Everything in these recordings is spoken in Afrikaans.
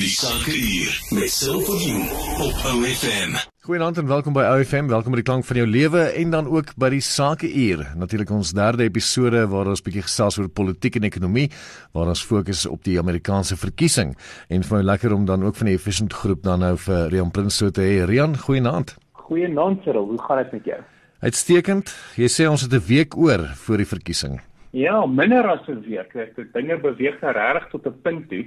Die Sakeuur met Silverview op OFM. Goeienaand en welkom by OFM. Welkom by die klank van jou lewe en dan ook by die Sakeuur. Natuurlik ons derde episode waar ons bietjie gesels oor politiek en ekonomie, waar ons fokus op die Amerikaanse verkiesing. En vir my lekker om dan ook van die Efficient groep dan nou vir Rian Prins so te hê. Rian, goeienaand. Goeienaand Cyril, hoe gaan dit met jou? Uitstekend. Jy sê ons het 'n week oor voor die verkiesing. Ja, minder as 'n week. Dit dinge beweeg nou regtig tot 'n punt toe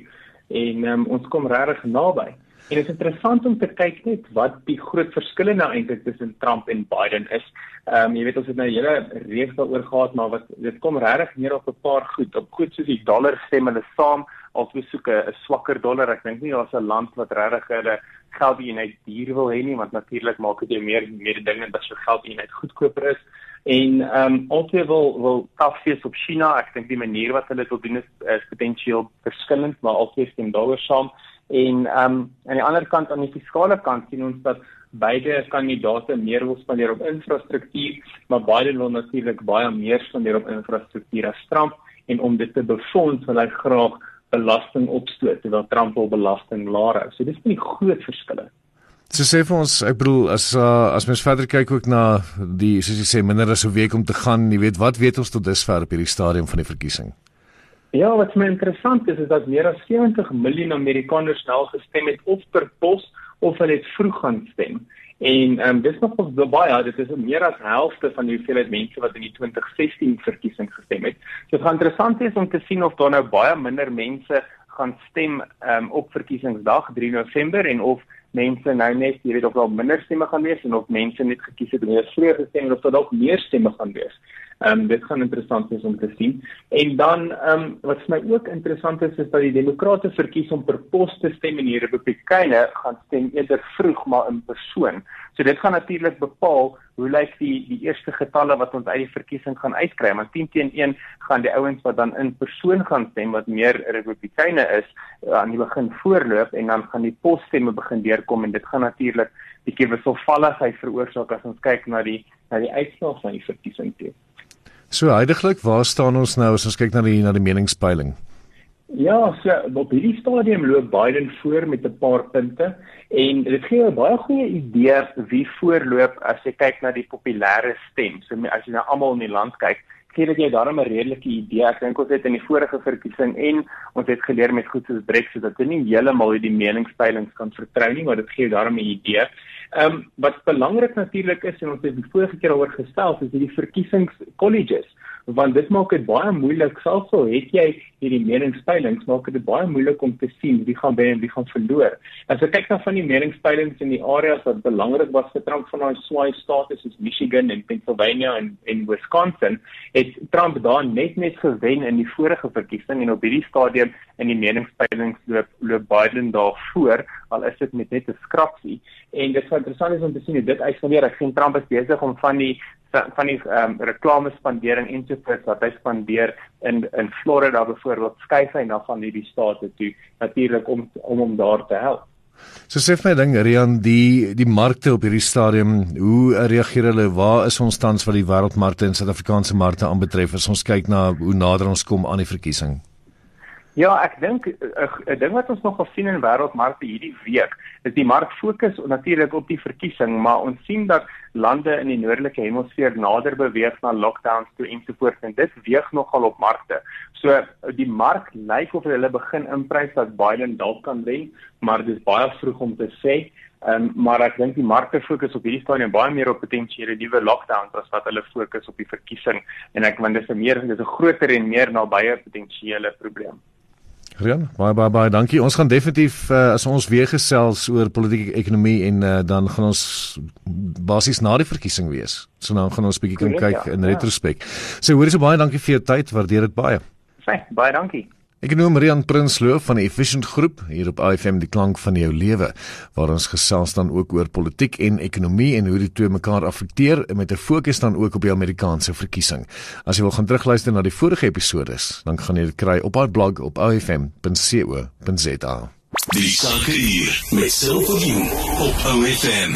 en um, ons kom regtig naby. En dit is interessant om te kyk net wat die groot verskille nou eintlik tussen Trump en Biden is. Ehm um, jy weet ons het nou 'n hele reeks daaroor gehad, maar wat dit kom regtig neer op 'n paar goed. Op goed soos die dollar stem hulle saam as we soek 'n swakker dollar. Ek dink nie daar's 'n land wat regtig hulle geldeenheid duur wil hê nie, want natuurlik maak dit jou meer mededingend as jou geldeenheid goedkoper is. En ehm um, altyd wil wil afsien op China. Ek dink die manier wat hulle dit wil doen is, is potensieel verskillend, maar altyd stem dollar saam. En ehm um, aan die ander kant aan die fiskale kant sien ons dat beide kandidaate meer wil spandeer op infrastruktuur, maar Biden wil natuurlik baie meer spandeer op infrastruktuur as Trump en om dit te befonds wil hy graag belasting opstoot terwyl Trump wil belasting laer hou. So dis nie groot verskille. So sê vir ons, ek bedoel as uh, as mens verder kyk ook na die soos jy sê minder as 'n week om te gaan, jy weet wat weet ons tot dusver op hierdie stadium van die verkiesing? Ja, wat my interessant is is dat meer as 70 miljoen Amerikaners nou gestem het of per pos of hulle het vroeg gaan stem. En ehm um, dis nog baie, dit is meer as helfte van die hoeveelheid mense wat in die 2016 verkiesing gestem het. Dit gaan interessant wees om te sien of daar nou baie minder mense gaan stem um, op verkiesingsdag 3 November en of mense nou net jy weet of daar minder stemme gaan wees en of mense net gekies het om eers vroeër te stem of daar dalk meer stemme gaan wees. Ehm um, dit gaan interessant wees om te sien. En dan ehm um, wat vir my ook interessant is is dat die demokrate verkies om per pos te stem en die republikeine gaan stem eerder vroeg maar in persoon. So dit gaan natuurlik bepaal hoe lyk die die eerste getalle wat ons uit die verkiesing gaan uitkry. Maar 10 teen 1 gaan die ouens wat dan in persoon gaan stem wat meer republikeine is eh, aan die begin voorloop en dan gaan die posstemme begin deurkom en dit gaan natuurlik bietjie wisselvalligheid veroorsaak as ons kyk na die na die uitslag van die verkiesing toe. So heidaglik, waar staan ons nou as ons kyk na die na die meningspeiling? Ja, so op hierdie stadium loop Biden voor met 'n paar punte en dit gee 'n baie goeie idee wie voorloop as jy kyk na die populêre stem. So as jy nou almal in die land kyk, gee dit jou daarom 'n redelike idee. Ek dink ons het in die vorige verkiesing en ons het geleer met goed soos Brexit dat jy nie heeltemal hierdie meningspeilings kan vertrou nie, maar dit gee jou daarom 'n idee. Ehm um, wat belangrik natuurlik is en ons het die vorige keer daaroor gestel, is die verkiesingskolleges want dit maak dit baie moeilik selfs al het jy hierdie meningspeilings maak dit baie moeilik om te sien wie gaan wen en wie gaan verloor. As jy kyk na van die meningspeilings in die areas wat belangrik was vir Trump van daai swai state soos Michigan en Pennsylvania en en Wisconsin, het Trump daar net net gewen in die vorige verkiesing en op hierdie stadium in die meningspeilings loop loop Biden daar voor al is dit met net 'n skrapsie en dit is interessant om te sien hoe dit uitgeweer. Ek sien Trump is besig om van die van die ehm um, reklame spandering en so voort wat hy spandeer in in Florida byvoorbeeld skuif hy na van hierdie state toe natuurlik om om hom daar te help. So sê my ding Rian die die markte op hierdie stadium hoe reageer hulle waar is ons tans wat die wêreldmarkte en Suid-Afrikaanse markte aanbetref as ons kyk na hoe nader ons kom aan die verkiesing? Ja, ek dink 'n ding wat ons nog gesien in wêreldmarkte hierdie week, is die mark fokus natuurlik op die verkiesing, maar ons sien dat lande in die noordelike hemisfeer nader beweeg na lockdowns toe en so voort en dit weeg nogal op markte. So die mark lyk of hulle begin inprys dat Biden dalk kan wen, maar dit is baie vroeg om te sê. Um, maar ek dink die markte fokus op hierdie stadium baie meer op potensiële nuwe lockdowns as wat hulle fokus op die verkiesing en ek want dit is 'n meer dis 'n groter en meer nabye potensiële probleem. Rian, baie baie baie dankie. Ons gaan definitief uh, as ons weer gesels oor politieke ekonomie en uh, dan gaan ons basies na die verkiesing wees. So nou gaan ons bietjie kan kyk ja, in ja. retrospek. So hoorie so baie dankie vir jou tyd. Waardeer dit baie. Sê, baie dankie. Ek noem Marian Prinsloo van die Efficient Groep hier op IFM die klank van jou lewe waar ons gesels dan ook oor politiek en ekonomie en hoe die twee mekaar affekteer met 'n fokus dan ook op die Amerikaanse verkiesing. As jy wil gaan terugluister na die vorige episode, dan gaan jy dit kry op haar blog op ifm.co.za. Die sake hier met Silverview op OFM.